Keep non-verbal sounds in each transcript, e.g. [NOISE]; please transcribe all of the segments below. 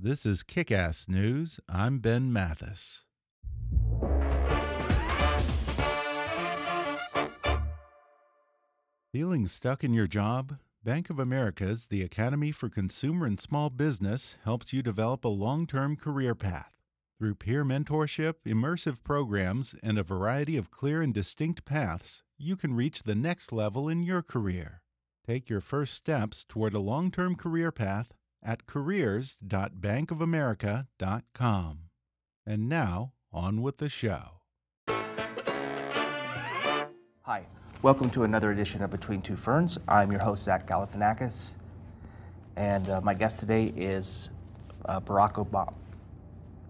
This is Kick Ass News. I'm Ben Mathis. Feeling stuck in your job? Bank of America's The Academy for Consumer and Small Business helps you develop a long term career path. Through peer mentorship, immersive programs, and a variety of clear and distinct paths, you can reach the next level in your career. Take your first steps toward a long term career path at careers.bankofamerica.com. And now, on with the show. Hi, welcome to another edition of Between Two Ferns. I'm your host, Zach Galifianakis, and uh, my guest today is uh, Barack Obama,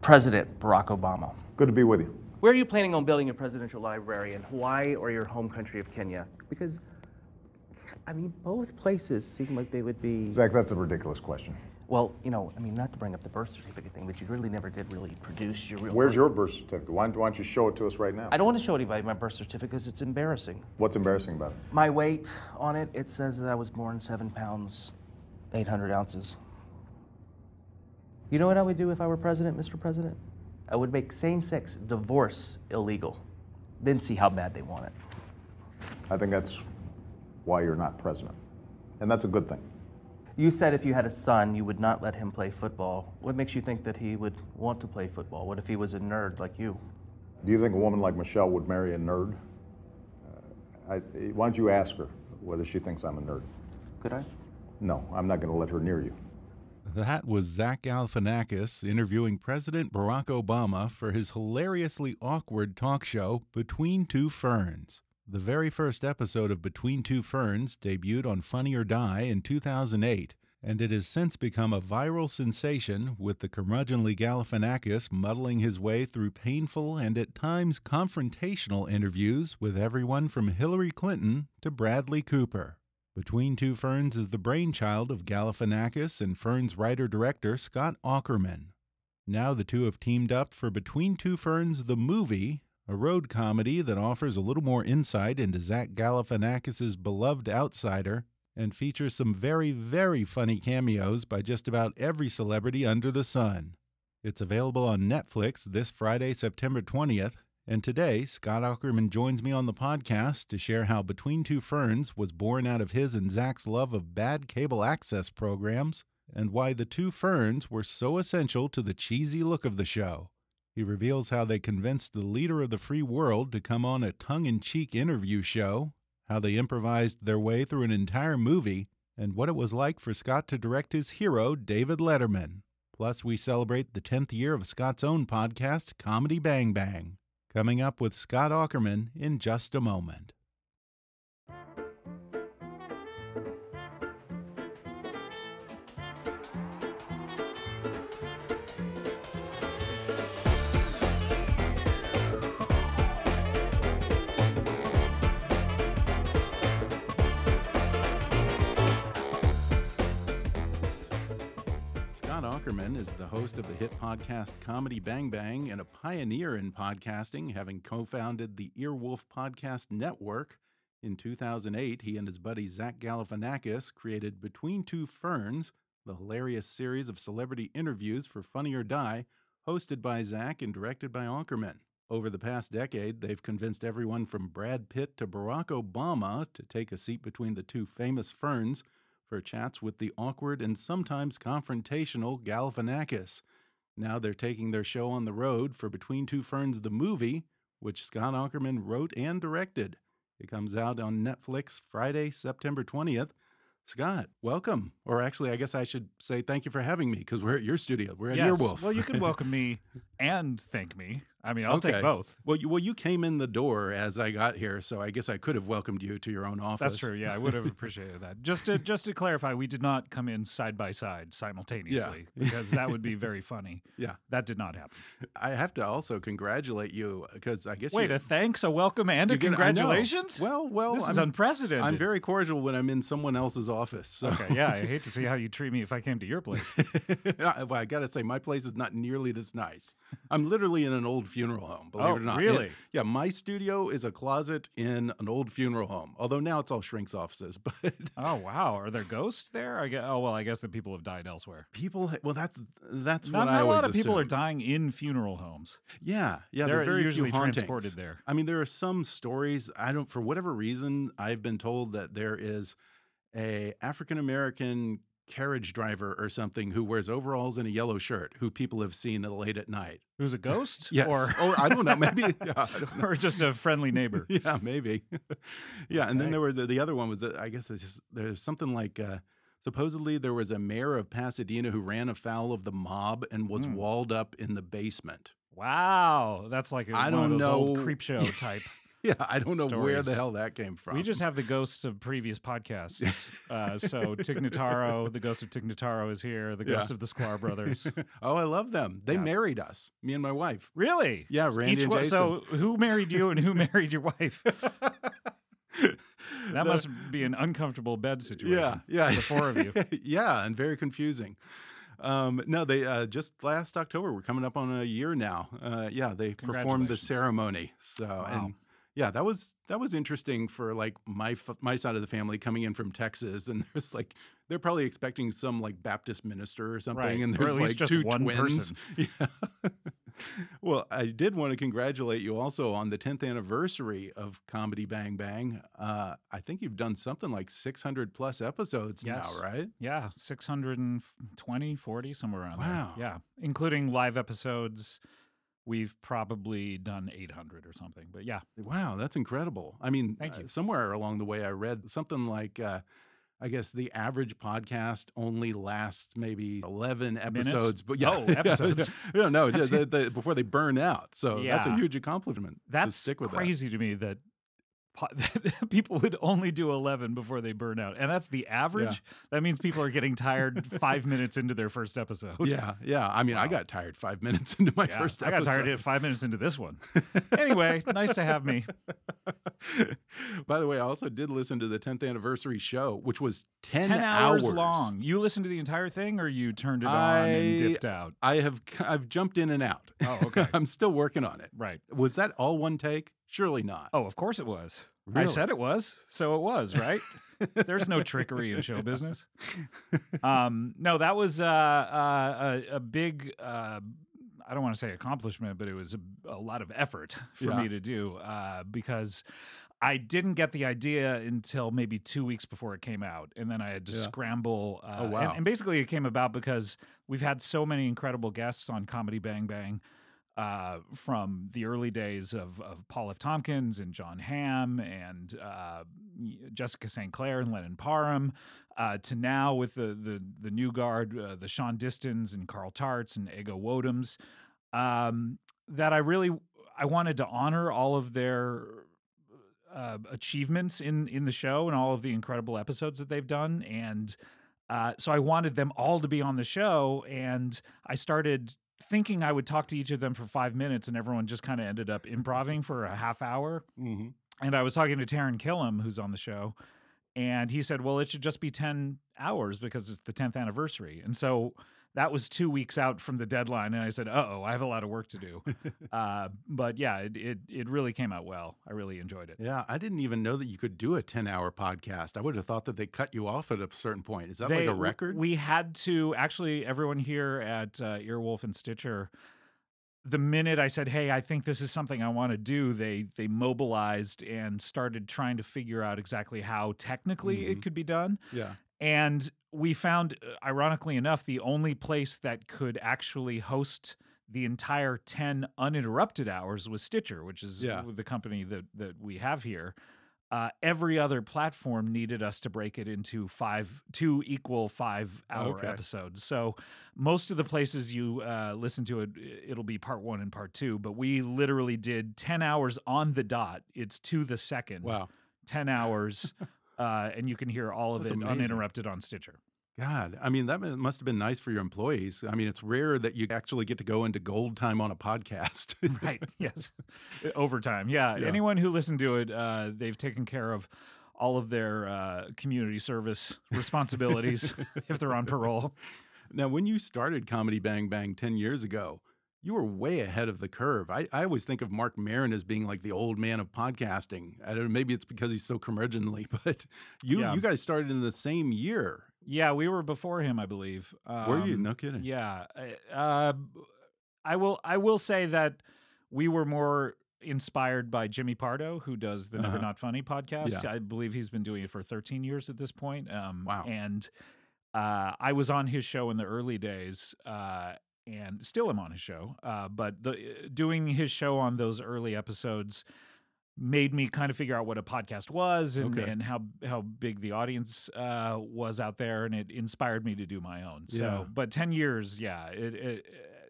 President Barack Obama. Good to be with you. Where are you planning on building a presidential library in Hawaii or your home country of Kenya? Because, I mean, both places seem like they would be. Zach, that's a ridiculous question. Well, you know, I mean, not to bring up the birth certificate thing, but you really never did really produce your real. Where's birth- your birth certificate? Why why don't you show it to us right now? I don't want to show anybody my birth certificate because it's embarrassing. What's embarrassing about it? My weight on it, it says that I was born seven pounds, 800 ounces. You know what I would do if I were president, Mr. President? I would make same sex divorce illegal, then see how bad they want it. I think that's why you're not president. And that's a good thing. You said if you had a son, you would not let him play football. What makes you think that he would want to play football? What if he was a nerd like you? Do you think a woman like Michelle would marry a nerd? Uh, I, why don't you ask her whether she thinks I'm a nerd? Could I? No, I'm not going to let her near you. That was Zach Galifianakis interviewing President Barack Obama for his hilariously awkward talk show, Between Two Ferns. The very first episode of Between Two Ferns debuted on Funny or Die in 2008, and it has since become a viral sensation with the curmudgeonly Galifianakis muddling his way through painful and at times confrontational interviews with everyone from Hillary Clinton to Bradley Cooper. Between Two Ferns is the brainchild of Galifianakis and Ferns writer-director Scott Aukerman. Now the two have teamed up for Between Two Ferns the movie, a road comedy that offers a little more insight into Zach Galifianakis' beloved outsider and features some very, very funny cameos by just about every celebrity under the sun. It's available on Netflix this Friday, September 20th, and today Scott Aukerman joins me on the podcast to share how Between Two Ferns was born out of his and Zach's love of bad cable access programs and why the two ferns were so essential to the cheesy look of the show. He reveals how they convinced the leader of the free world to come on a tongue in cheek interview show, how they improvised their way through an entire movie, and what it was like for Scott to direct his hero, David Letterman. Plus, we celebrate the 10th year of Scott's own podcast, Comedy Bang Bang. Coming up with Scott Aukerman in just a moment. Scott Aukerman is the host of the hit podcast Comedy Bang Bang and a pioneer in podcasting, having co founded the Earwolf Podcast Network. In 2008, he and his buddy Zach Galifianakis created Between Two Ferns, the hilarious series of celebrity interviews for Funny or Die, hosted by Zach and directed by Aukerman. Over the past decade, they've convinced everyone from Brad Pitt to Barack Obama to take a seat between the two famous ferns for chats with the awkward and sometimes confrontational Galifianakis. Now they're taking their show on the road for Between Two Ferns, the movie, which Scott Aukerman wrote and directed. It comes out on Netflix Friday, September 20th. Scott, welcome. Or actually, I guess I should say thank you for having me because we're at your studio. We're at yes. Earwolf. Well, you can [LAUGHS] welcome me and thank me. I mean, I'll okay. take both. Well, you, well, you came in the door as I got here, so I guess I could have welcomed you to your own office. That's true. Yeah, I would have appreciated that. Just to just to clarify, we did not come in side by side simultaneously yeah. [LAUGHS] because that would be very funny. Yeah, that did not happen. I have to also congratulate you uh, because I guess wait you, a thanks, a welcome, and a congratulations. Well, well, this I'm, is unprecedented. I'm very cordial when I'm in someone else's office. So. Okay, yeah, I hate to see how you treat me if I came to your place. [LAUGHS] well, I got to say, my place is not nearly this nice. I'm literally in an old funeral home. Believe oh, it or not. Really? yeah, my studio is a closet in an old funeral home. Although now it's all shrinks offices. [LAUGHS] But oh wow, are there ghosts there? I guess. Oh well, I guess the people have died elsewhere. People. Well, that's that's not, what not I a lot of people are dying in funeral homes. Yeah, yeah. They're, they're very usually transported there. I mean, there are some stories. I don't. For whatever reason, I've been told that there is a African American carriage driver or something who wears overalls and a yellow shirt who people have seen late at night. Who's a ghost? [LAUGHS] yes. Or, or I don't know, maybe. [LAUGHS] Yeah, don't know. or just a friendly neighbor. [LAUGHS] yeah, maybe. yeah, and then there were the, the other one was that I guess just, there's something like uh, supposedly there was a mayor of Pasadena who ran afoul of the mob and was Mm. walled up in the basement. Wow, that's like a, I don't of those old know. creep show type. [LAUGHS] Yeah, I don't know where the hell that came from. We just have the ghosts of previous podcasts. [LAUGHS] Uh, so Tig Notaro, the ghost of Tig Notaro is here. The ghost Yeah. of the Sklar brothers. [LAUGHS] oh, I love them. They Yeah. married us, me and my wife. Really? Yeah, Randy Each and one, Jason. so who married you and who married your wife? That The- must be an uncomfortable bed situation. Yeah, yeah. The four of you. yeah, and very confusing. Um, no, they uh, just last October. We're coming up on a year now. Uh, yeah, they performed the ceremony. So and yeah, that was that was interesting for like my my side of the family coming in from Texas, and [LAUGHS] there's like they're probably expecting some like Baptist minister or something, Right, and there's like just two one twins. person. [LAUGHS] Yeah. well, I did want to congratulate you also on the 10th anniversary of Comedy Bang Bang. Uh, I think you've done something like 600 plus episodes Yes. now, right? Yeah, 620, 40, somewhere around Wow. there. Yeah, including live episodes. We've probably done 800 or something. But yeah, Wow, that's incredible. I mean, Thank uh, you. somewhere along the way, I read something like, uh, I guess the average podcast only lasts maybe 11 Minutes? episodes. But yeah, Oh, [LAUGHS] episodes. [LAUGHS] no, no, just the- the- before they burn out. So that's a huge accomplishment. that's to stick with crazy to me that [LAUGHS] people would only do 11 before they burn out. And that's the average. That means people are getting tired five minutes into their first episode. Yeah, yeah. I mean, I got tired five minutes into my Yeah, first I got tired five minutes into this one. [LAUGHS] anyway, nice to have me. By the way, I also did listen to the 10th anniversary show, which was 10, 10 hours, long. You listened to the entire thing or you turned it on and dipped out? I have I've jumped in and out. Oh, okay. [LAUGHS] I'm still working on it. Right. Was that all one take? Surely not. Oh, of course it was. I said it was, so it was, right? There's no trickery in show business. [LAUGHS] Um, no, that was uh, uh, a, a big. Uh, I don't want to say accomplishment, but it was a, a lot of effort for Yeah. me to do uh, because I didn't get the idea until maybe two weeks before it came out, and then I had to Yeah. scramble. Uh, Oh, and- wow. and basically, it came about because we've had so many incredible guests on Comedy Bang Bang uh, from the early days of, of Paul F. Tompkins and Jon Hamm and uh, Jessica St. Clair and Lennon Parham, uh, to now with the the, the new guard, uh, the Shaun Distons and Carl Tarts and Ego Nwodims, um, that I really I wanted to honor all of their uh, achievements in in the show and all of the incredible episodes that they've done and. Uh, so I wanted them all to be on the show, and I started thinking I would talk to each of them for five minutes, and everyone just kind of ended up improving for a half hour. Mm-hmm. And I was talking to Taran Killam, who's on the show, and he said, "Well, it should just be ten hours because it's the tenth anniversary." And so that was two weeks out from the deadline, and I said, "Uh oh, I have a lot of work to do." [LAUGHS] uh, but yeah, it, it it really came out well. I really enjoyed it. Yeah, I didn't even know that you could do a 10 hour podcast. I would have thought that they cut you off at a certain point. Is that like a record? We had to actually everyone here at uh, Earwolf and Stitcher. the minute I said, "Hey, I think this is something I want to do," they they mobilized and started trying to figure out exactly how technically Mhm. it could be done. Yeah. And we found, uh, ironically enough, the only place that could actually host the entire 10 uninterrupted hours was Stitcher, which is Yeah. the company that, that we have here. Uh, every other platform needed us to break it into five, two equal five hour Okay. episodes. So most of the places you uh, listen to it, it'll be part one and part two. But we literally did 10 hours on the dot. It's to the second. Wow. 10 hours. Uh, and you can hear all of That's it amazing. uninterrupted on Stitcher. God, I mean, that must have been nice for your employees. I mean, it's rare that you actually get to go into gold time on a podcast. [LAUGHS] right yes overtime yeah. Yeah. anyone who listened to it uh, they've taken care of all of their uh, community service responsibilities [LAUGHS] if they're on parole Now, when you started Comedy Bang Bang 10 years ago, you were way ahead of the curve. I, I always think of Marc Maron as being like the old man of podcasting. I don't know, maybe it's because he's so curmudgeonly, [LAUGHS] but you Yeah. you guys started in the same year. yeah we were before him i believe were you? Um, No kidding. yeah I- uh, i will i will say that we were more inspired by jimmy pardo who does the never Uh-huh. not funny podcast Yeah. i believe he's been doing it for 13 years at this point um, Wow. and uh, i was on his show in the early days uh, and still am on his show uh, but the doing his show on those early episodes made me kind of figure out what a podcast was and, Okay. and how how big the audience uh, was out there, and it inspired me to do my own. So, Yeah. but ten years, yeah, it, it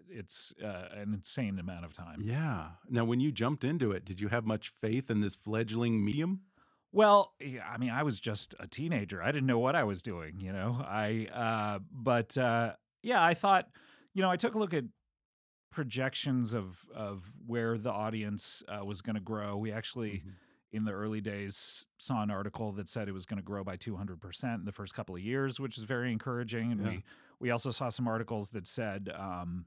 it's uh, an insane amount of time. Yeah. Now, when you jumped into it, did you have much faith in this fledgling medium? Well, yeah, I mean, I was just a teenager. I didn't know what I was doing, you know. I uh but uh yeah, I thought, you know, I took a look at projections of of where the audience uh, was going to grow. We actually Mhm. in the early days saw an article that said it was going to grow by 200% in the first couple of years, which is very encouraging. And Yeah. we we also saw some articles that said um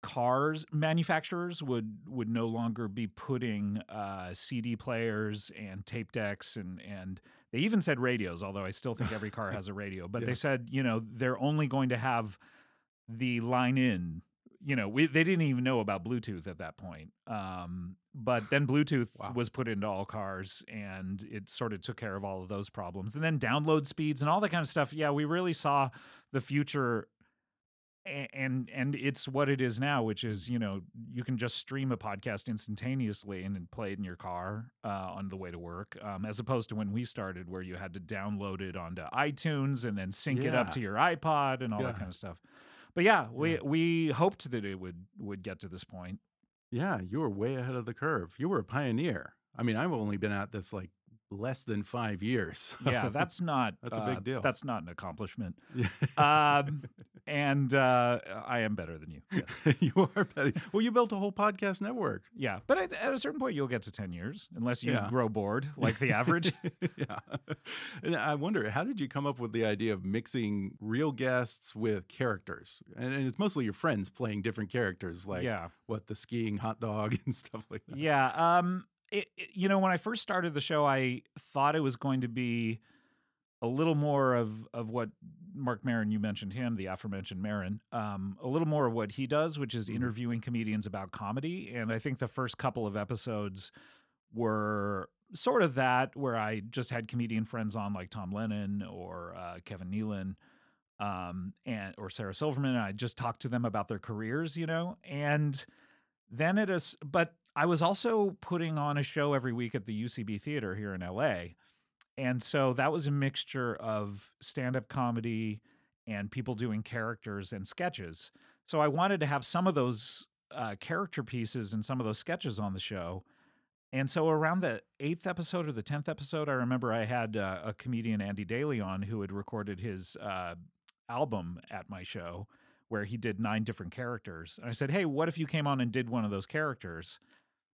cars manufacturers would would no longer be putting uh, CD players and tape decks and and they even said radios. Although I still think every car [LAUGHS] has a radio, but Yeah. they said you know they're only going to have the line in. You know, we, they didn't even know about Bluetooth at that point. Um, but then [SIGHS] Bluetooth Wow. was put into all cars, and it sort of took care of all of those problems. And then download speeds and all that kind of stuff. Yeah, we really saw the future and and it's what it is now which is you know you can just stream a podcast instantaneously and play it in your car uh, on the way to work um, as opposed to when we started where you had to download it onto itunes and then sync it up to your ipod and all Yeah. that kind of stuff but yeah we Yeah. we hoped that it would would get to this point Yeah, you were way ahead of the curve. You were a pioneer. I mean, I've only been at this like less than five years. [LAUGHS] yeah that's not That's a big uh, deal. that's not an accomplishment um, and uh, i am better than you yes. [LAUGHS] you are petty. Well, you built a whole podcast network. Yeah, but at, at a certain point, you'll get to ten years, unless you Yeah. grow bored like the average. [LAUGHS] yeah. And I wonder, how did you come up with the idea of mixing real guests with characters? And, and it's mostly your friends playing different characters, like yeah, what the skiing hot dog [LAUGHS] and stuff like that. yeah. Um, it, it- you know, when I first started the show, I thought it was going to be a little more of of what Marc Maron, you mentioned him, the aforementioned Maron, um, a little more of what he does, which is Mhm. interviewing comedians about comedy. And I think the first couple of episodes were sort of that, where I just had comedian friends on, like Tom Lennon or uh, Kevin Nealon. Um, and or Sarah Silverman, and I just talked to them about their careers, you know, and then it is, but I was also putting on a show every week at the UCB Theater here in LA. And so that was a mixture of stand up comedy and people doing characters and sketches. So I wanted to have some of those uh, character pieces and some of those sketches on the show. And so around the eighth episode or the 10th episode, I remember I had uh, a comedian, Andy Daly, on who had recorded his uh, album at my show where he did nine different characters. And I said, Hey, what if you came on and did one of those characters?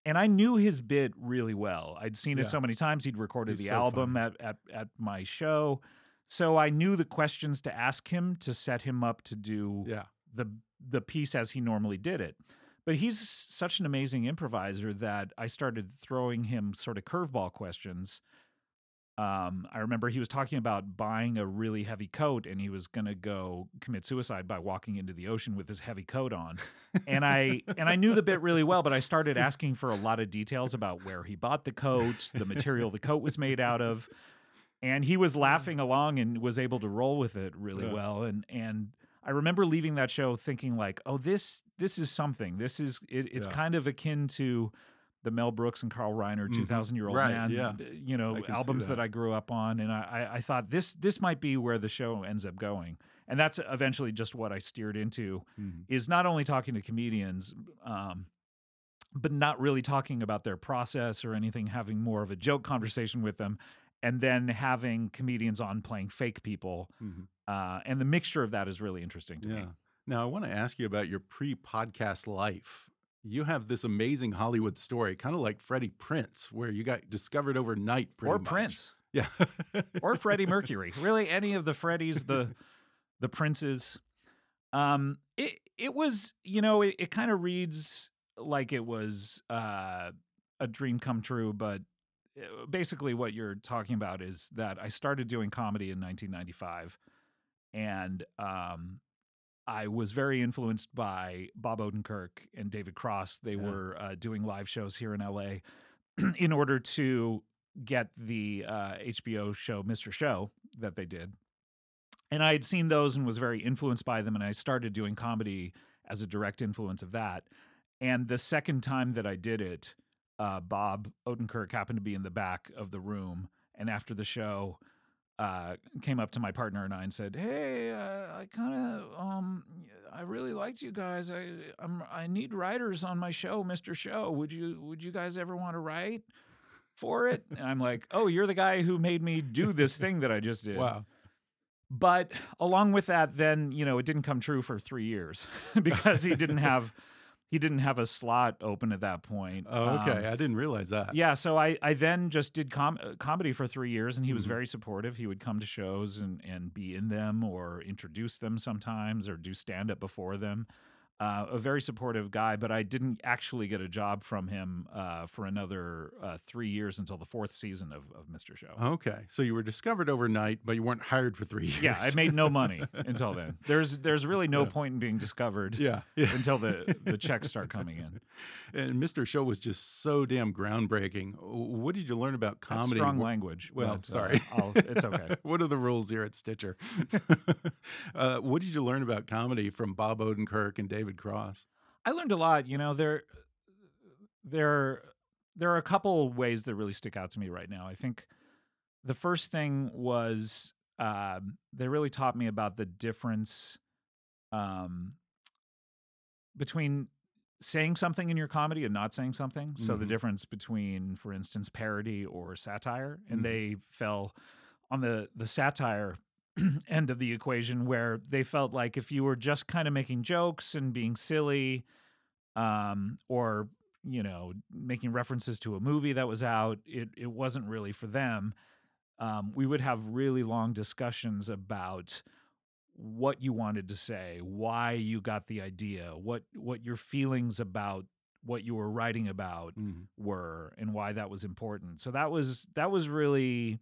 And I knew his bit really well. I'd seen Yeah. it so many times. He'd recorded He's the so album at, at, at my show. So I knew the questions to ask him to set him up to do Yeah. the the piece as he normally did it. But he's such an amazing improviser that I started throwing him sort of curveball questions. Um, I remember he was talking about buying a really heavy coat and he was going to go commit suicide by walking into the ocean with his heavy coat on. and I and I knew the bit really well, but I started asking for a lot of details about where he bought the coat, the material the coat was made out of. And he was laughing along and was able to roll with it really Yeah. well. And and I remember leaving that show thinking like, oh, this this is something. This is it, it's Yeah. kind of akin to the Mel Brooks and Carl Reiner Mhm. 2000 Year Old Right, Man, yeah. you know, I can see albums that. that. I grew up on, and I, I, I thought this this might be where the show ends up going, and that's eventually just what I steered into. Mhm. Is not only talking to comedians, um, but not really talking about their process or anything, having more of a joke conversation with them, and then having comedians on playing fake people, Mhm. uh, and the mixture of that is really interesting to Yeah. me. Now I want to ask you about your pre-podcast life. You have this amazing Hollywood story, kind of like Freddie Prinze, where you got discovered overnight. Or much. Prince. Yeah. [LAUGHS] or Freddie Mercury. Really, any of the Freddies, the the Princes. Um, it it was you know it, it kind of reads like it was uh, a dream come true, but uh, basically what you're talking about is that I started doing comedy in 1995, and um, I was very influenced by Bob Odenkirk and David Cross. They Yeah. were uh, doing live shows here in LA [CLEARS THROAT] in order to get the uh, HBO show Mr. Show that they did. And I had seen those and was very influenced by them. And I started doing comedy as a direct influence of that. And the second time that I did it, uh, Bob Odenkirk happened to be in the back of the room. And after the show, uh, came up to my partner and I and said, "Hey, uh, I kind of, um, I really liked you guys. I, I'm, I need writers on my show, Mister Show. Would you, would you guys ever want to write for it?" And I'm like, "Oh, you're the guy who made me do this [LAUGHS] thing that I just did." wow. But along with that, then you know, it didn't come true for three years [LAUGHS] because he didn't have, he didn't have a slot open at that point. Oh, okay. Um, I didn't realize that. yeah, so I, I then just did com- uh, comedy for three years, and he was Mhm. very supportive. He would come to shows and, and be in them or introduce them sometimes or do stand up before them. Uh, a very supportive guy, but I didn't actually get a job from him uh, for another uh, three years until the fourth season of, of Mr. Show. Okay. So you were discovered overnight, but you weren't hired for three years. Yeah, I made no money [LAUGHS] until then. There's there's really no Yeah. point in being discovered Yeah. yeah. until the the checks start [LAUGHS] coming in. And Mr. Show was just so damn groundbreaking. What did you learn about That's comedy? strong Wh- language. Well, but, uh, sorry. I'll, it's okay. [LAUGHS] what are the rules here at Stitcher? uh, what did you learn about comedy from Bob Odenkirk and David Cross? I learned a lot. You know, there, there, there are a couple ways that really stick out to me right now. I think the first thing was um, they really taught me about the difference um, between saying something in your comedy and not saying something. So the Mhm. difference between, for instance, parody or satire, and Mhm. they fell on the the satire [CLEARS THROAT] end of the equation where they felt like if you were just kind of making jokes and being silly um or you know making references to a movie that was out it it wasn't really for them um we would have really long discussions about what you wanted to say why you got the idea what what your feelings about what you were writing about were and why that was important. So that was that was really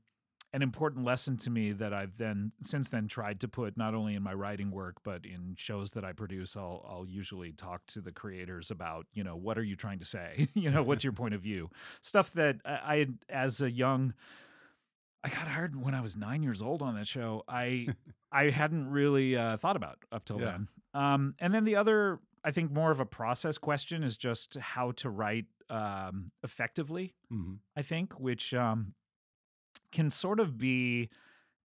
an important lesson to me that I've then since then tried to put not only in my writing work but in shows that I produce. I'll I'll usually talk to the creators about you know what are you trying to say? [LAUGHS] you know what's your point of view? Stuff that I, I had as a young. I got hired when I was nine years old on that show. I I hadn't really uh, thought about up till Yeah. then. Um, and then the other, I think, more of a process question is just how to write um, effectively. Mhm. I think, which um, can sort of be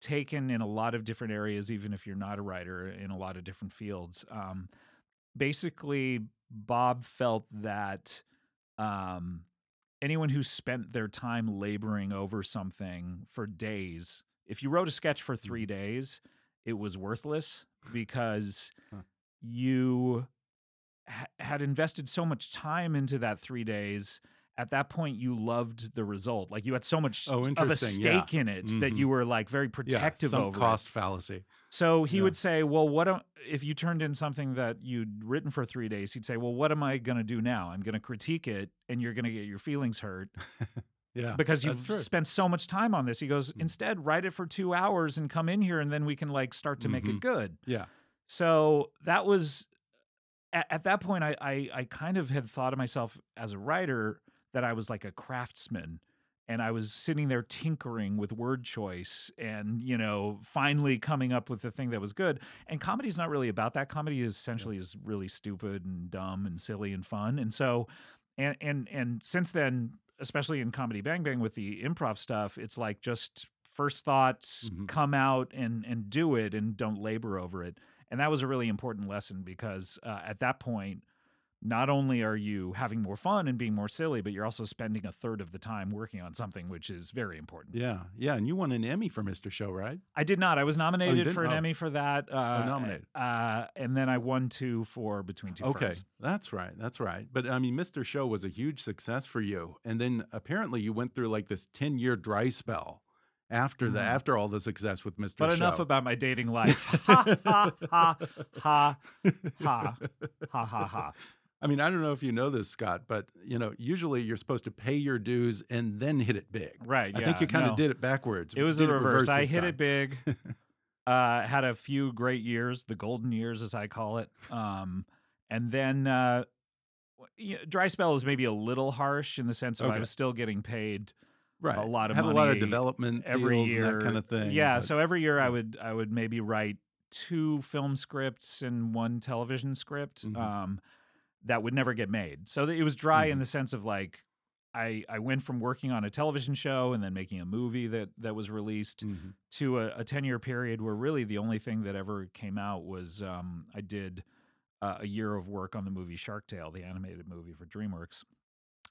taken in a lot of different areas, even if you're not a writer in a lot of different fields. Um, basically, Bob felt that um, anyone who spent their time laboring over something for days, if you wrote a sketch for three days, it was worthless because Huh. you ha- had invested so much time into that three days. At that point, you loved the result. Like you had so much Oh, of a interesting, yeah. stake in it that Mhm. you were like very Yeah. protective Some over it. cost fallacy. So he Yeah. would say, "Well, what am, if you turned in something that you'd written for three days?" He'd say, "Well, what am I going to do now? I'm going to critique it, and you're going to get your feelings hurt, [LAUGHS] Yeah, because you've spent so much time on this. He goes, Mm. instead, write it for two hours and come in here, and then we can like start to make Mhm. it good. Yeah. So that was at, at that point. I, I I kind of had thought of myself as a writer that I was like a craftsman, and I was sitting there tinkering with word choice, and you know, finally coming up with the thing that was good. And comedy's not really about that. Comedy is essentially is really stupid and dumb and silly and fun. And so, and and and since then, especially in comedy Bang Bang with the improv stuff, it's like just first thoughts Mhm. come out and and do it and don't labor over it and that was a really important lesson because uh, at that point not only are you having more fun and being more silly but you're also spending a third of the time working on something which is very important Yeah, yeah, and you won an Emmy for Mr. Show, right? i did not i was nominated didn't? for an Oh. emmy for that uh, nominated. uh, and then i won two for between two Okay, Ferns. that's right, that's right. But I mean, Mr. Show was a huge success for you, and then apparently you went through like this ten-year dry spell after the Mhm. after all the success with Mr. but Show. enough about my dating life [LAUGHS] ha ha ha ha ha ha ha ha I mean, I don't know if you know this, Scott, but you know, usually you're supposed to pay your dues and then hit it big. right I think you kind of no. did it backwards. It was the reverse. I hit time. it big. [LAUGHS] uh, had a few great years, the golden years, as I call it. Um, and then uh, dry spell is maybe a little harsh in the sense of I was still getting paid right. a lot of Had a lot of development every year, and that kind of thing. Yeah, but- so every year I would I would maybe write two film scripts and one television script. Mhm. Um, that would never get made. So it was dry in Mhm. the sense of like. I, I went from working on a television show and then making a movie that, that was released Mhm. to a, a 10 year period where really the only thing that ever came out was um, I did uh, a year of work on the movie Shark Tale, the animated movie for DreamWorks.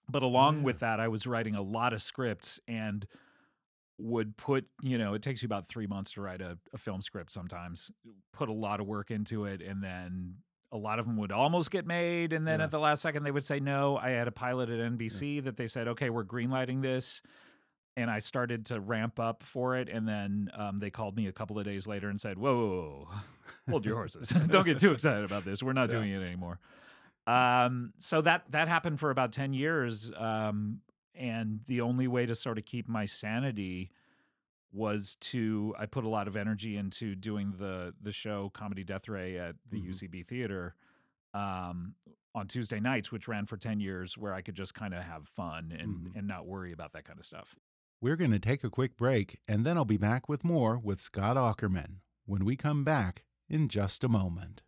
But along yeah. with that, I was writing a lot of scripts and would put, you know, it takes you about three months to write a, a film script sometimes, put a lot of work into it. And then a lot of them would almost get made. And then Yeah. at the last second, they would say no. I had a pilot at NBC that they said, okay, we're greenlighting this and I started to ramp up for it. And then um, they called me a couple of days later and said, "Whoa, whoa, whoa, [LAUGHS] hold your horses! [LAUGHS] Don't get too excited about this. We're not Yeah. doing it anymore." Um, so that that happened for about ten years, um, and the only way to sort of keep my sanity was to I put a lot of energy into doing the the show Comedy Death Ray at the Mhm. UCB Theater um, on Tuesday nights, which ran for ten years, where I could just kind of have fun and Mhm. and not worry about that kind of stuff. We're going to take a quick break, and then I'll be back with more with Scott Aukerman when we come back in just a moment.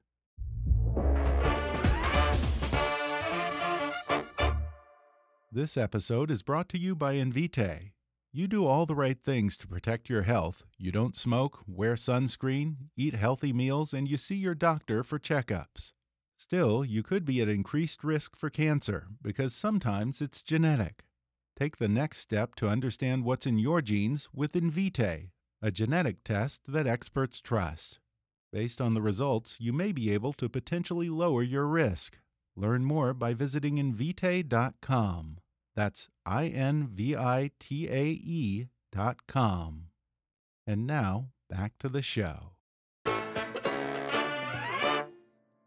This episode is brought to you by Invitae. You do all the right things to protect your health. You don't smoke, wear sunscreen, eat healthy meals, and you see your doctor for checkups. Still, you could be at increased risk for cancer because sometimes it's genetic. Take the next step to understand what's in your genes with Invitae, a genetic test that experts trust. Based on the results, you may be able to potentially lower your risk. Learn more by visiting Invitae.com. That's I N V I T A E dot com. And now, back to the show.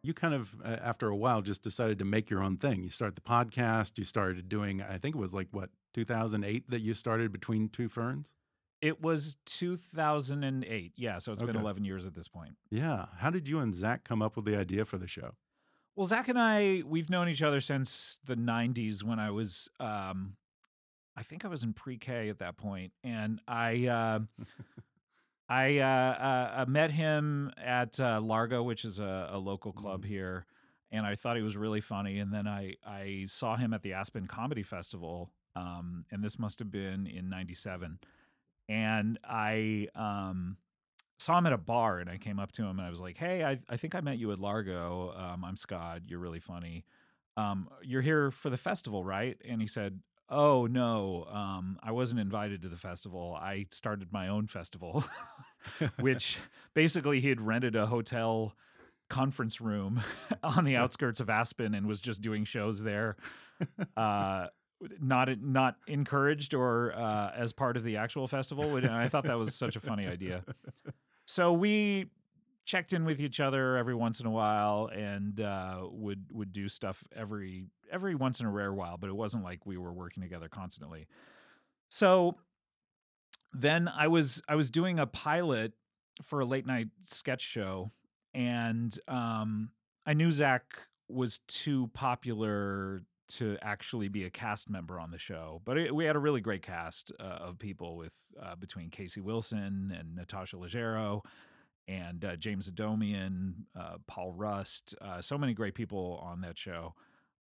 You kind of, uh, after a while, just decided to make your own thing. You start the podcast, you started doing, I think it was like, what, 2008 that you started Between Two Ferns? It was 2008. Yeah, so it's been 11 years at this point. Yeah. How did you and Zach come up with the idea for the show? Well, Zach and I, we've known each other since the 90s when I was, um, I think I was in pre K at that point. And I, uh, [LAUGHS] I uh, uh, met him at uh, Largo, which is a, a local club here. And I thought he was really funny. And then I, I saw him at the Aspen Comedy Festival. Um, and this must have been in 97. And I, um, saw him at a bar and I came up to him and I was like, Hey, I, I think I met you at Largo. Um, I'm Scott. You're really funny. Um, you're here for the festival, right? And he said, Oh, no. Um, I wasn't invited to the festival. I started my own festival, [LAUGHS] which basically he had rented a hotel conference room [LAUGHS] on the outskirts of Aspen and was just doing shows there. [LAUGHS] Uh, not not encouraged or uh, as part of the actual festival. And I thought that was such a funny idea. So we checked in with each other every once in a while and uh, would would do stuff every every once in a rare while, but it wasn't like we were working together constantly. So then I was I was doing a pilot for a late night sketch show, and um, I knew Zach was too popular to actually be a cast member on the show. But it, we had a really great cast uh, of people with uh, between Casey Wilson and Natasha Leggero and uh, James Adomian, uh, Paul Rust, uh, so many great people on that show.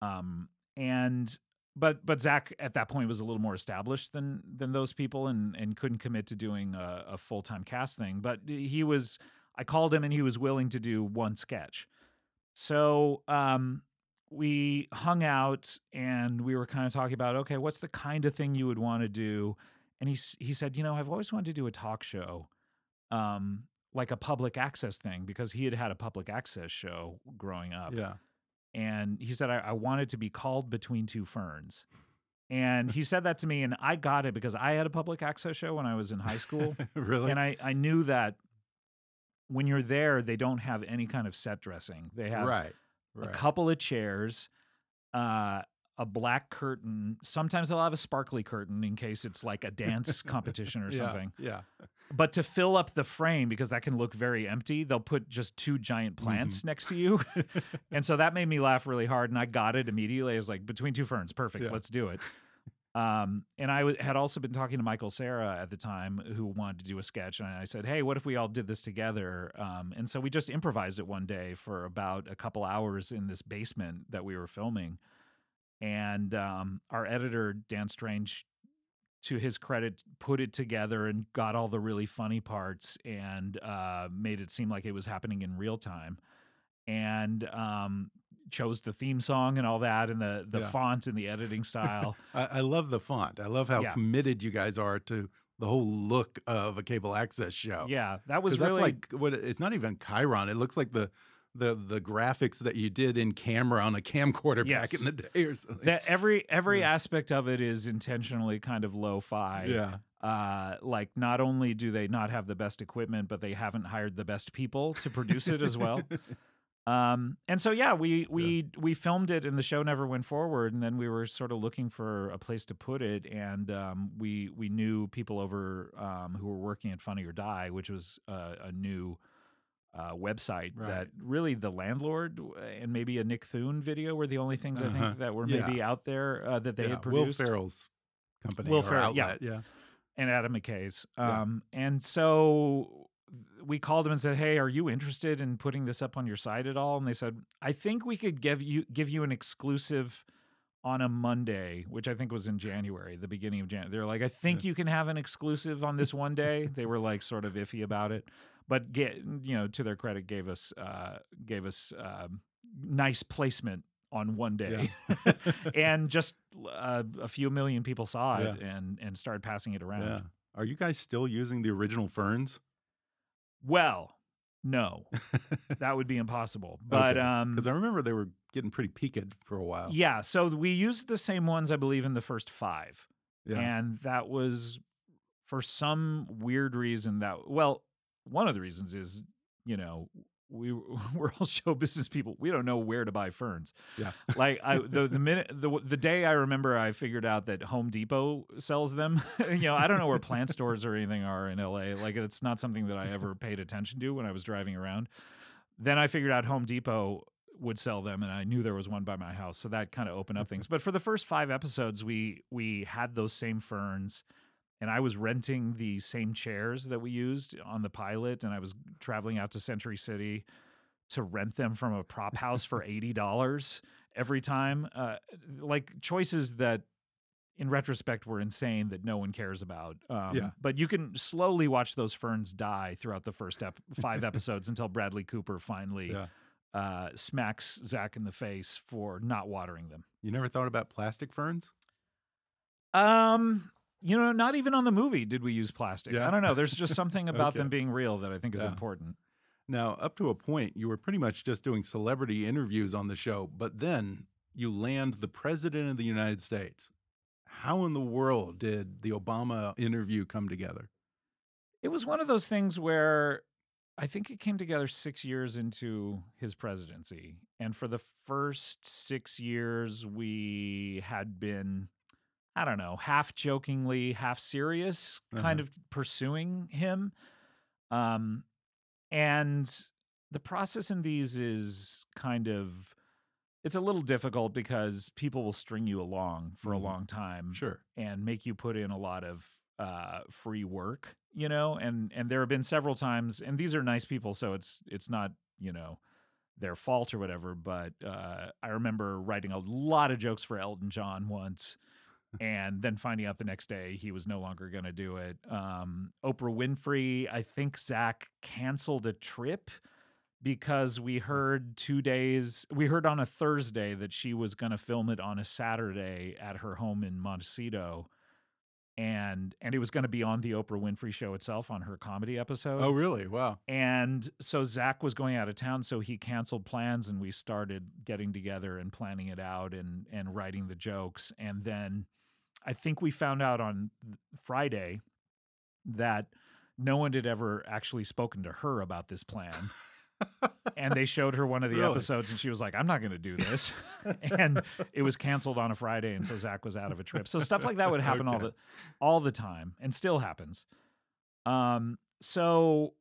Um, and but but Zach at that point was a little more established than than those people and and couldn't commit to doing a, a full time cast thing. But he was. I called him and he was willing to do one sketch. So um, we hung out and we were kind of talking about okay, what's the kind of thing you would want to do? And he he said, you know, I've always wanted to do a talk show, um, like a public access thing, because he had had a public access show growing up. Yeah. And he said, I, I wanted to be called Between Two Ferns. And he said that to me, and I got it because I had a public access show when I was in high school. [LAUGHS] really? and I, I knew that when you're there, they don't have any kind of set dressing. They have right. A couple of chairs, uh, a black curtain. Sometimes they'll have a sparkly curtain in case it's like a dance competition or Yeah, something. Yeah. But to fill up the frame, because that can look very empty, they'll put just two giant plants [LAUGHS] next to you. and so that made me laugh really hard. And I got it immediately. I was like, between two ferns, perfect. Yeah. Let's do it. Um, and I w- had also been talking to Michael Cera at the time, who wanted to do a sketch, and I said, "Hey, what if we all did this together?" Um, and so we just improvised it one day for about a couple hours in this basement that we were filming. And um, our editor Dan Strange, to his credit, put it together and got all the really funny parts and uh, made it seem like it was happening in real time. And um, chose the theme song and all that, and the the Yeah. font and the editing style. [LAUGHS] I, I love the font. I love how Yeah. committed you guys are to the whole look of a cable access show. Yeah, that was 'Cause that's like what it's not even Chyron. It looks like the the the graphics that you did in camera on a camcorder Yes. back in the day or something. that every every aspect of it is intentionally kind of lo-fi. yeah. Uh, like not only do they not have the best equipment, but they haven't hired the best people to produce it as well. [LAUGHS] Um, and so yeah, we we we filmed it, and the show never went forward. And then we were sort of looking for a place to put it, and um, we we knew people over um, who were working at Funny or Die, which was uh, a new uh, website Right. that really the landlord and maybe a Nick Thune video were the only things I Uh-huh. think that were Yeah. maybe out there uh, that they yeah. had produced. Will Ferrell's company Will Ferrell, yeah. outlet. Yeah. and Adam McKay's. Yeah. Um, and so we called them and said, "Hey, are you interested in putting this up on your site at all?" And they said, "I think we could give you give you an exclusive on a Monday, which I think was in January, the beginning of January. They're like, I think you can have an exclusive on this one day. they were like sort of iffy about it, but get you know to their credit, gave us uh, gave us um, nice placement on one day, [LAUGHS] and just uh, a few million people saw it and and started passing it around. Yeah. Are you guys still using the original ferns? Well, no, [LAUGHS] that would be impossible. But um, because I remember they were getting pretty peaked for a while. yeah, so we used the same ones, I believe, in the first five, Yeah. and that was for some weird reason. That well, one of the reasons is you know we [LAUGHS] we're all show business people. We don't know where to buy ferns. Yeah. [LAUGHS] Like I the the minute the the day I remember I figured out that Home Depot sells them. [LAUGHS] you know, I don't know where plant stores or anything are in LA. Like it's not something that I ever paid attention to when I was driving around. Then I figured out Home Depot would sell them and I knew there was one by my house. So that kind of opened up things. But for the first 5 episodes we we had those same ferns and I was renting the same chairs that we used on the pilot, and I was traveling out to Century City to rent them from a prop house for [LAUGHS] eighty dollars every time. Uh, like choices that, in retrospect, were insane that no one cares about. Um, Yeah. But you can slowly watch those ferns die throughout the first ep- five [LAUGHS] episodes until Bradley Cooper finally Yeah. uh, smacks Zach in the face for not watering them. You never thought about plastic ferns? Um, you know, not even on the movie did we use plastic. Yeah. I don't know. There's just [LAUGHS] something about Okay. them being real that I think is Yeah. important. Now, up to a point, you were pretty much just doing celebrity interviews on the show, but then you land the president of the United States. How in the world did the Obama interview come together? It was one of those things where I think it came together six years into his presidency. And for the first six years, we had been I don't know, half jokingly, half serious, kind Uh-huh. of pursuing him. Um, and the process in these is kind of it's a little difficult because people will string you along for Mhm. a long time Sure. and make you put in a lot of uh, free work, you know. And and there have been several times, and these are nice people, so it's it's not you know their fault or whatever. But uh, I remember writing a lot of jokes for Elton John once. And then finding out the next day he was no longer going to do it. Um, Oprah Winfrey, I think Zach canceled a trip because we heard two days, we heard on a Thursday that she was going to film it on a Saturday at her home in Montecito and and it was going to be on the Oprah Winfrey show itself on her comedy episode. Oh, really? Wow. And so Zach was going out of town, so he canceled plans, and we started getting together and planning it out and and writing the jokes. And then I think we found out on Friday that no one had ever actually spoken to her about this plan. and they [LAUGHS] showed her one of the Really? episodes, and she was like, "I'm not going to do this," [LAUGHS] and [LAUGHS] it was canceled on a Friday, and so Zach was out of a trip. So stuff like that would happen all the all the time, and still happens. Um, so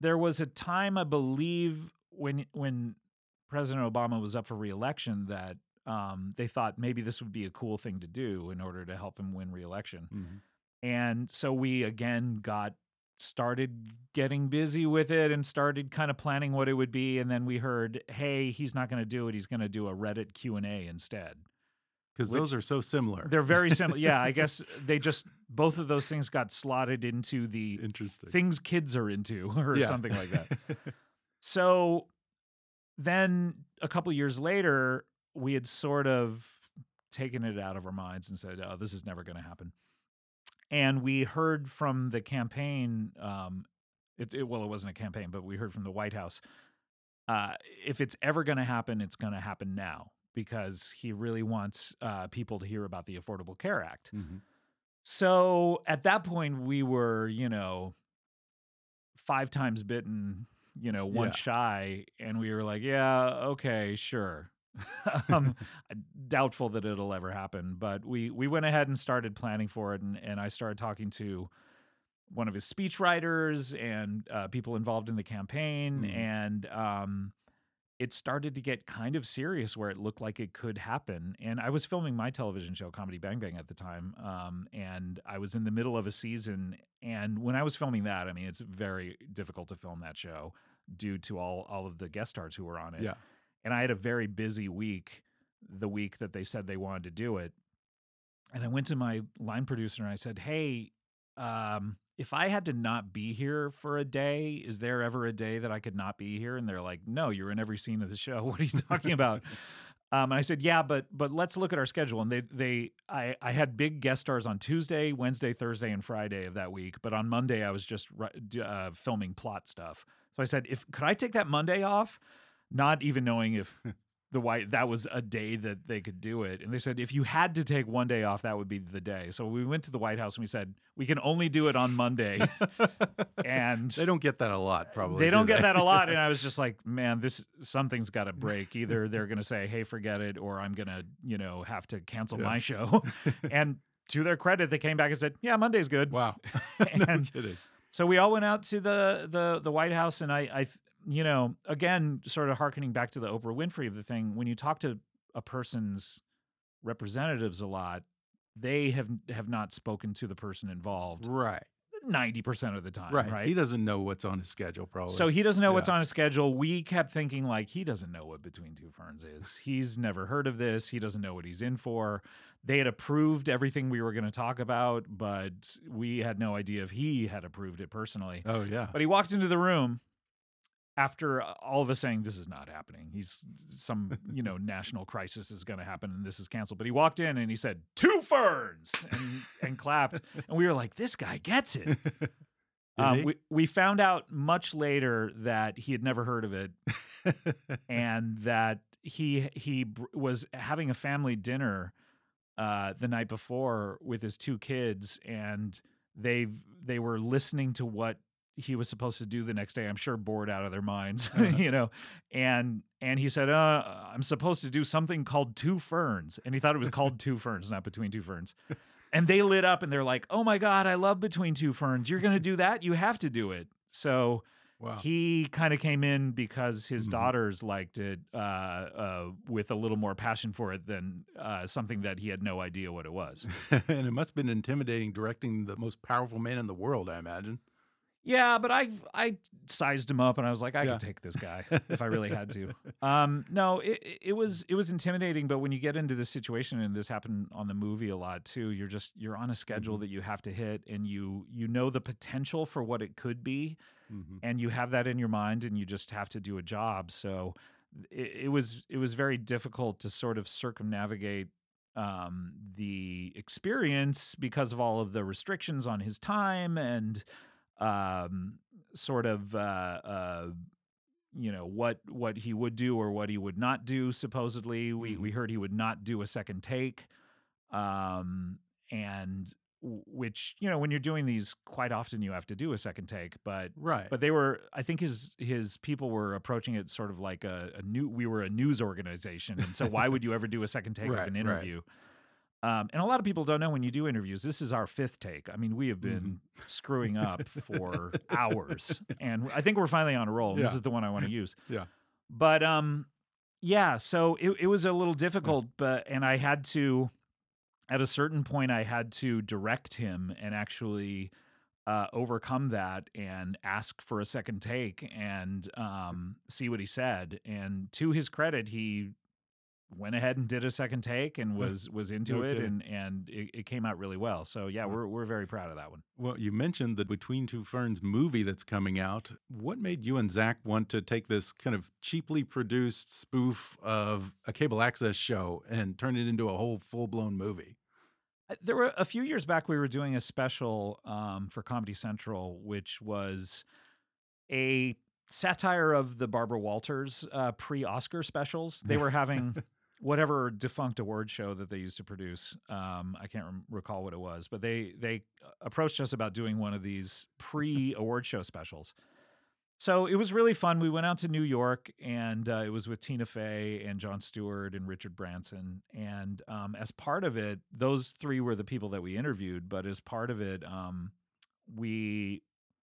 there was a time, I believe, when when President Obama was up for reelection, that um, they thought maybe this would be a cool thing to do in order to help him win reelection. Mhm. And so we again got started getting busy with it and started kind of planning what it would be and then we heard hey he's not going to do it he's going to do a reddit q&a instead Because those are so similar. they're very [LAUGHS] similar yeah i guess they just both of those things got slotted into the Interesting. things kids are into [LAUGHS] or Yeah. something like that [LAUGHS] so then a couple years later, we had sort of taken it out of our minds and said, "Oh, this is never going to happen." And we heard from the campaign. Um, it, it, well, it wasn't a campaign, but we heard from the White House. Uh, if it's ever going to happen, it's going to happen now because he really wants uh, people to hear about the Affordable Care Act. Mhm. So at that point, we were, you know, five times bitten, you know, one Yeah. shy, and we were like, yeah, okay, sure. [LAUGHS] [LAUGHS] um, doubtful that it'll ever happen, but we we went ahead and started planning for it, and and I started talking to one of his speechwriters and uh, people involved in the campaign, Mhm. and um, it started to get kind of serious where it looked like it could happen. And I was filming my television show, Comedy Bang Bang, at the time. Um, and I was in the middle of a season. And when I was filming that, I mean, it's very difficult to film that show due to all, all of the guest stars who were on it. Yeah. And I had a very busy week the week that they said they wanted to do it. And I went to my line producer and I said, Hey, um, if I had to not be here for a day, is there ever a day that I could not be here? And they're like, No, you're in every scene of the show. [LAUGHS] What are you talking about? [LAUGHS] Um, and I said, yeah, but but let's look at our schedule. And they they I I had big guest stars on Tuesday, Wednesday, Thursday, and Friday of that week. But on Monday, I was just uh, filming plot stuff. So I said, if could I take that Monday off? Not even knowing if [LAUGHS] the white that was a day that they could do it. And they said, if you had to take one day off, that would be the day. So we went to the White House and we said, we can only do it on Monday. [LAUGHS] and they don't get that a lot, probably. they do don't get that a lot and i was [LAUGHS] just like man this something's got to break either they're going to say hey forget it or i'm going to you know have to cancel Yeah. my show and to their credit they came back and said yeah monday's good Wow. no And kidding. so we all went out to the the the white house and i i you know again sort of harkening back to the oprah winfrey of the thing when you talk to a person's representatives a lot they have have not spoken to the person involved Right. 90% of the time Right. right He doesn't know what's on his schedule, probably. so he doesn't know what's on his schedule. We kept thinking like he doesn't know what Between Two Ferns is. He's never heard of this. He doesn't know what he's in for. They had approved everything we were going to talk about, but we had no idea if he had approved it personally. oh, yeah. But he walked into the room after all of us saying this is not happening. He's some, you know, [LAUGHS] national crisis is going to happen and this is canceled. But he walked in and he said, two ferns," and and clapped, and we were like, "This guy gets it." [LAUGHS] Um, we, we found out much later that he had never heard of it [LAUGHS] and that he he br- was having a family dinner uh, the night before with his two kids and they they were listening to what he was supposed to do the next day. I'm sure bored out of their minds, [LAUGHS] you know. And and he said, uh, "I'm supposed to do something called Two Ferns," and he thought it was called Two Ferns, not Between Two Ferns. And they lit up and they're like, "Oh my god, I love Between Two Ferns. You're gonna do that? You have to do it." So Wow. he kind of came in because his Mhm. daughters liked it uh, uh, with a little more passion for it than uh, something that he had no idea what it was. [LAUGHS] and it must have been intimidating directing the most powerful man in the world, I imagine. Yeah, but I I sized him up and I was like, I Yeah. could take this guy [LAUGHS] if I really had to. Um, no, it it- was it was intimidating, but when you get into this situation, and this happened on the movie a lot too, you're just you're on a schedule Mhm. that you have to hit, and you you know the potential for what it could be, Mhm. and you have that in your mind, and you just have to do a job. So it, it was it was very difficult to sort of circumnavigate um, the experience because of all of the restrictions on his time and um, sort of uh, uh, you know what what he would do or what he would not do. Supposedly, we we heard he would not do a second take, um, and which you know when you're doing these, quite often you have to do a second take, but Right. but they were i think his his people were approaching it sort of like a, a new we were a news organization and so why would you ever do a second take Right, of an right. Um, and a lot of people don't know when you do interviews this is our fifth take. I mean we have been screwing up [LAUGHS] for hours and i think we're finally on a roll and this is the one i want to use. [LAUGHS] Yeah. but um yeah so it, it was a little difficult but and i had to at a certain point i had to direct him and actually uh, overcome that and ask for a second take and um, see what he said. And to his credit, he went ahead and did a second take and was was into No it kidding. and and it, it came out really well. So yeah, we're we're very proud of that one. Well, you mentioned the Between Two Ferns movie that's coming out. What made you and Zach want to take this kind of cheaply produced spoof of a cable access show and turn it into a whole full blown movie? Uh, There were a few years back we were doing a special um, for Comedy Central, which was a satire of the Barbara Walters uh, pre-Oscar specials. They were having [LAUGHS] whatever defunct award show that they used to produce. Um, I can't rem- recall what it was, but they they approached us about doing one of these [LAUGHS] pre-award show specials. So it was really fun. We went out to New York, and uh, it was with Tina Fey and Jon Stewart and Richard Branson. And um, as part of it, those three were the people that we interviewed. But as part of it, um, we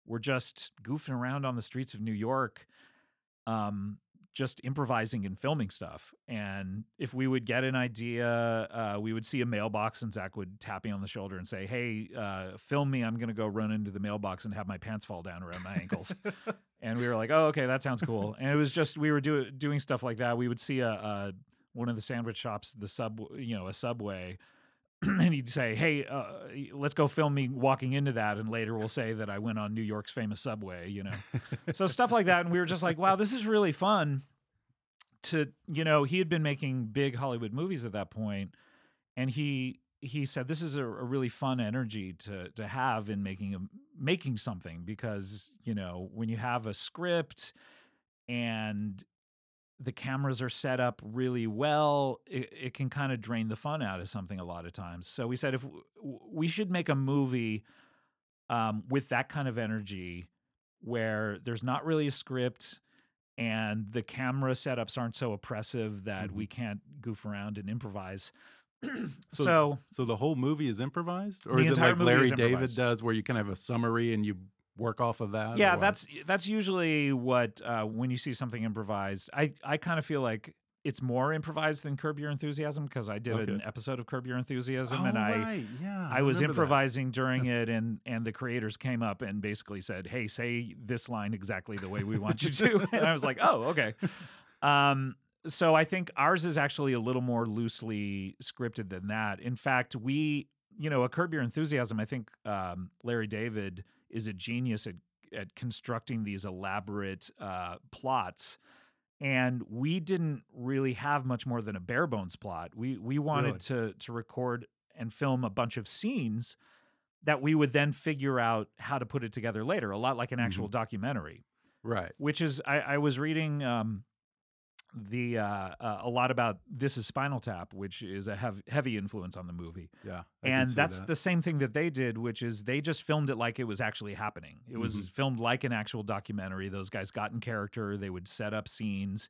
were just goofing around on the streets of New York, um, just improvising and filming stuff. And if we would get an idea, uh, we would see a mailbox, and Zach would tap me on the shoulder and say, "Hey, uh, film me. I'm going to go run into the mailbox and have my pants fall down around my ankles." [LAUGHS] and we were like, "Oh, okay, that sounds cool." And it was just we were do- doing stuff like that. We would see a, a one of the sandwich shops, the sub, you know, a Subway. [CLEARS THROAT] and he'd say, "Hey, uh, let's go film me walking into that," and later we'll say that I went on New York's famous subway, you know, [LAUGHS] so stuff like that. And we were just like, "Wow, this is really fun." To you know, he had been making big Hollywood movies at that point, and he he said this is a, a really fun energy to to have in making a, making something because you know when you have a script and the cameras are set up really well, it, it can kind of drain the fun out of something a lot of times. So we said if w- we should make a movie um, with that kind of energy, where there's not really a script and the camera setups aren't so oppressive that we can't goof around and improvise. [CLEARS THROAT] So- so So the whole movie is improvised, or is it like Larry David does, where you kind of have a summary and you work off of that? yeah that's that's usually what uh, when you see something improvised i i kind of feel like it's more improvised than curb your enthusiasm because i did Okay. an episode of curb your enthusiasm Oh, and i right. yeah, I was remember that. improvising during [LAUGHS] it, and and the creators came up and basically said, "Hey, say this line exactly the way we want you to." [LAUGHS] and I was like, "Oh, okay." Um, so I think ours is actually a little more loosely scripted than that. In fact, we, you know, a Curb Your Enthusiasm. I think um, Larry David is a genius at at constructing these elaborate uh, plots. And we didn't really have much more than a bare bones plot. We we wanted to to record and film a bunch of scenes that we would then figure out how to put it together later, a lot like an actual documentary Right. which is I, I was reading um, the uh, uh, a lot about this is Spinal Tap, which is a hev- heavy influence on the movie. Yeah, I and that's that. the same thing that they did, which is they just filmed it like it was actually happening. It was Mm-hmm. filmed like an actual documentary. Those guys got in character. They would set up scenes,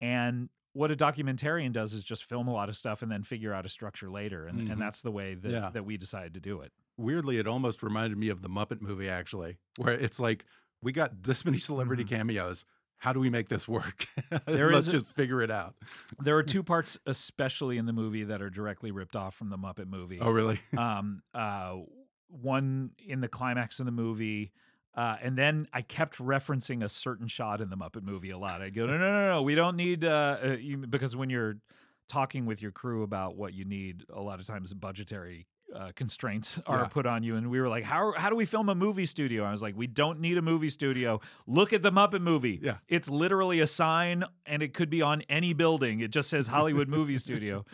and what a documentarian does is just film a lot of stuff and then figure out a structure later. And, Mhm. and that's the way that, Yeah. that we decided to do it. weirdly, it almost reminded me of the Muppet movie, actually, where it's like we got this many celebrity cameos. How do we make this work? [LAUGHS] There Let's is just figure it out. There are [LAUGHS] two parts, especially in the movie, that are directly ripped off from the Muppet movie. Oh, really? [LAUGHS] um, uh, one in the climax of the movie. Uh, and then I kept referencing a certain shot in the Muppet movie a lot. I'd go, no, no, no, no, we don't need, uh, uh, you, because when you're talking with your crew about what you need, a lot of times budgetary uh, constraints [LAUGHS] are Yeah. put on you. And we were like, how, how do we film a movie studio? I was like, we don't need a movie studio. Look at the Muppet movie. Yeah. It's literally a sign and it could be on any building. It just says Hollywood [LAUGHS] Movie Studio.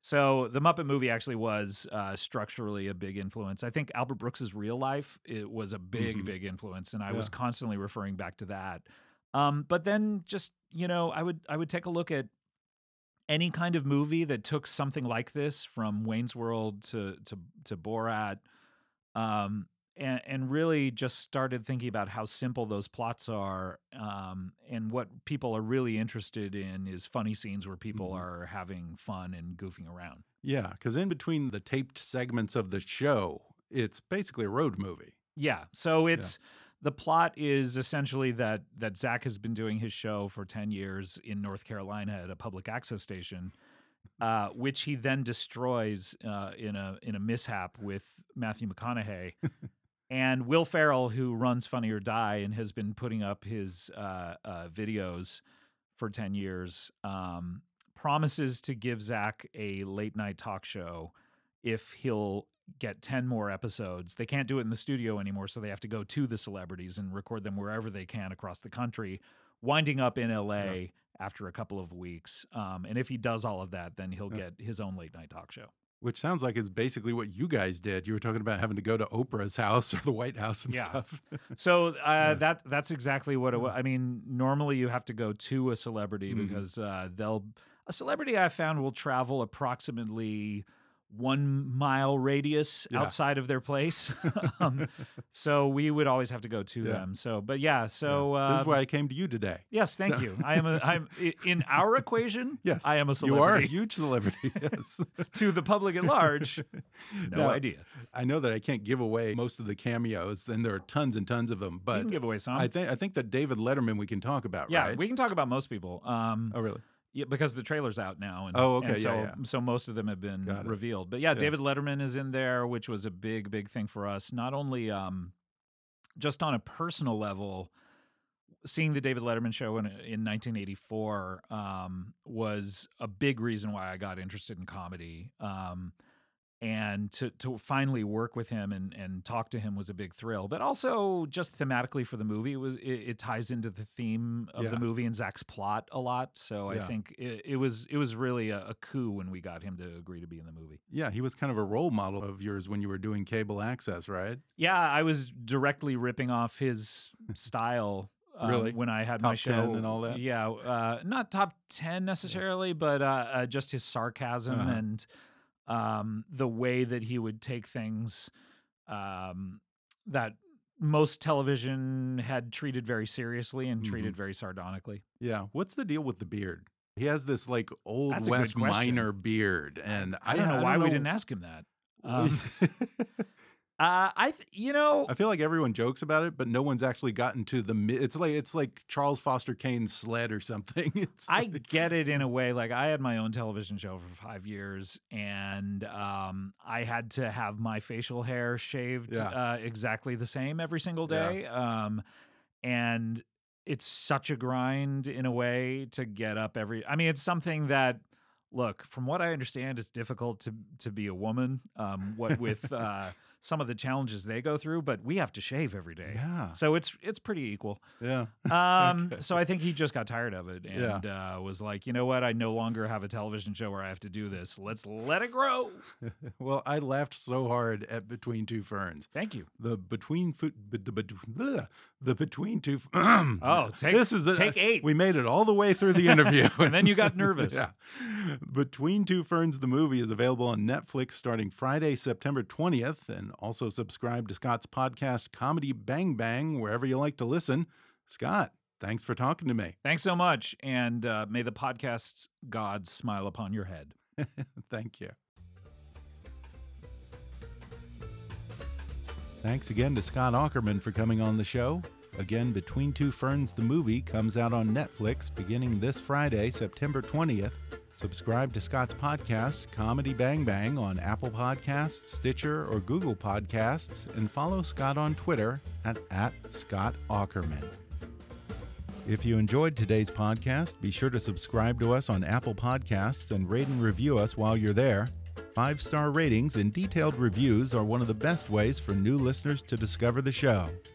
So the Muppet movie actually was uh, structurally a big influence. I think Albert Brooks's real life it was a big, Mhm. big influence, and I was constantly referring back to that. Um, but then just you know, I would I would take a look at any kind of movie that took something like this, from Wayne's World to to to Borat, um, and and really just started thinking about how simple those plots are, um, and what people are really interested in is funny scenes where people Mhm. are having fun and goofing around. Yeah, because in between the taped segments of the show, it's basically a road movie. Yeah. So it's the plot is essentially that that Zach has been doing his show for ten years in North Carolina at a public access station, uh, which he then destroys uh, in a in a mishap with Matthew McConaughey. [LAUGHS] and Will Ferrell, who runs Funny or Die and has been putting up his uh, uh, videos for ten years, um, promises to give Zach a late night talk show if he'll get 10 more episodes. They can't do it in the studio anymore, so they have to go to the celebrities and record them wherever they can across the country, winding up in LA after a couple of weeks. Um, and if he does all of that, then he'll Yeah. get his own late night talk show. Which sounds like it's basically what you guys did. You were talking about having to go to Oprah's house [LAUGHS] or the White House and Yeah. stuff. So uh, [LAUGHS] that that's exactly what it was. I mean, normally you have to go to a celebrity Mhm. because uh, they'll a celebrity I found will travel approximately one mile radius Yeah. outside of their place. [LAUGHS] [LAUGHS] um, so we would always have to go to Yeah. them. So, but yeah, so uh, this is why I came to you today. yes, thank So- you. I am a I'm in [LAUGHS] our equation. Yes, I am a celebrity. You are a huge celebrity. Yes. to the public at large, no Now, idea. I know that I can't give away most of the cameos, and there are tons and tons of them. you But can give away some. I think I think that David Letterman we can talk about. yeah, right? we can talk about most people. Um, Oh, really? Yeah, because the trailer's out now. And, Oh, okay, and yeah, so, yeah. So most of them have been revealed. But yeah, David Letterman is in there, which was a big, big thing for us. Not only um, just on a personal level, seeing the David Letterman show in, in 1984 um, was a big reason why I got interested in comedy. Um, and to, to finally work with him and, and talk to him was a big thrill. But also just thematically for the movie, it was it, it ties into the theme of Yeah. the movie and Zach's plot a lot. So I Yeah. think it, it was it was really a, a coup when we got him to agree to be in the movie. Yeah, he was kind of a role model of yours when you were doing cable access, right? Yeah, I was directly ripping off his [LAUGHS] style. um, Really? when I had my show 10 and all that? yeah, uh, not top ten necessarily, but uh, uh, just his sarcasm Uh-huh. and um, the way that he would take things um, that most television had treated very seriously and Mm-hmm. treated very sardonically. Yeah. What's the deal with the beard? He has this like old That's West miner beard, and I don't know why we didn't ask him that. [LAUGHS] Um, uh, I, th- you know, I feel like everyone jokes about it, but no one's actually gotten to the. mi- It's like it's like Charles Foster Kane's sled or something. [LAUGHS] It's I like- get it in a way. Like I had my own television show for five years, and um, I had to have my facial hair shaved Yeah. uh, exactly the same every single Yeah. day. Um, and it's such a grind in a way to get up every. I mean, it's something that. Look, from what I understand, it's difficult to to be a woman. Um, what with [LAUGHS] uh, some of the challenges they go through, but we have to shave every day. Yeah. So it's it's pretty equal. Yeah. [LAUGHS] Um, so I think he just got tired of it and uh, was like, you know what? I no longer have a television show where I have to do this. Let's let it grow. [LAUGHS] well, I laughed so hard at Between Two Ferns. Thank you. The between foot, the, the, the between two. [CLEARS THROAT] oh, take this is a, take eight. We made it all the way through the interview, [LAUGHS] and then you got nervous. yeah. Between Two Ferns, the movie is available on Netflix starting Friday, September twentieth, and also subscribe to Scott's podcast, Comedy Bang Bang, wherever you like to listen. Scott, thanks for talking to me. Thanks so much, and uh, may the podcast's gods smile upon your head. [LAUGHS] Thank you. Thanks again to Scott Aukerman for coming on the show. Again, Between Two Ferns, the movie, comes out on Netflix beginning this Friday, September 20th. Subscribe to Scott's podcast, Comedy Bang Bang, on Apple Podcasts, Stitcher, or Google Podcasts, and follow Scott on Twitter at, at Scott Aukerman. If you enjoyed today's podcast, be sure to subscribe to us on Apple Podcasts and rate and review us while you're there. Five star ratings and detailed reviews are one of the best ways for new listeners to discover the show.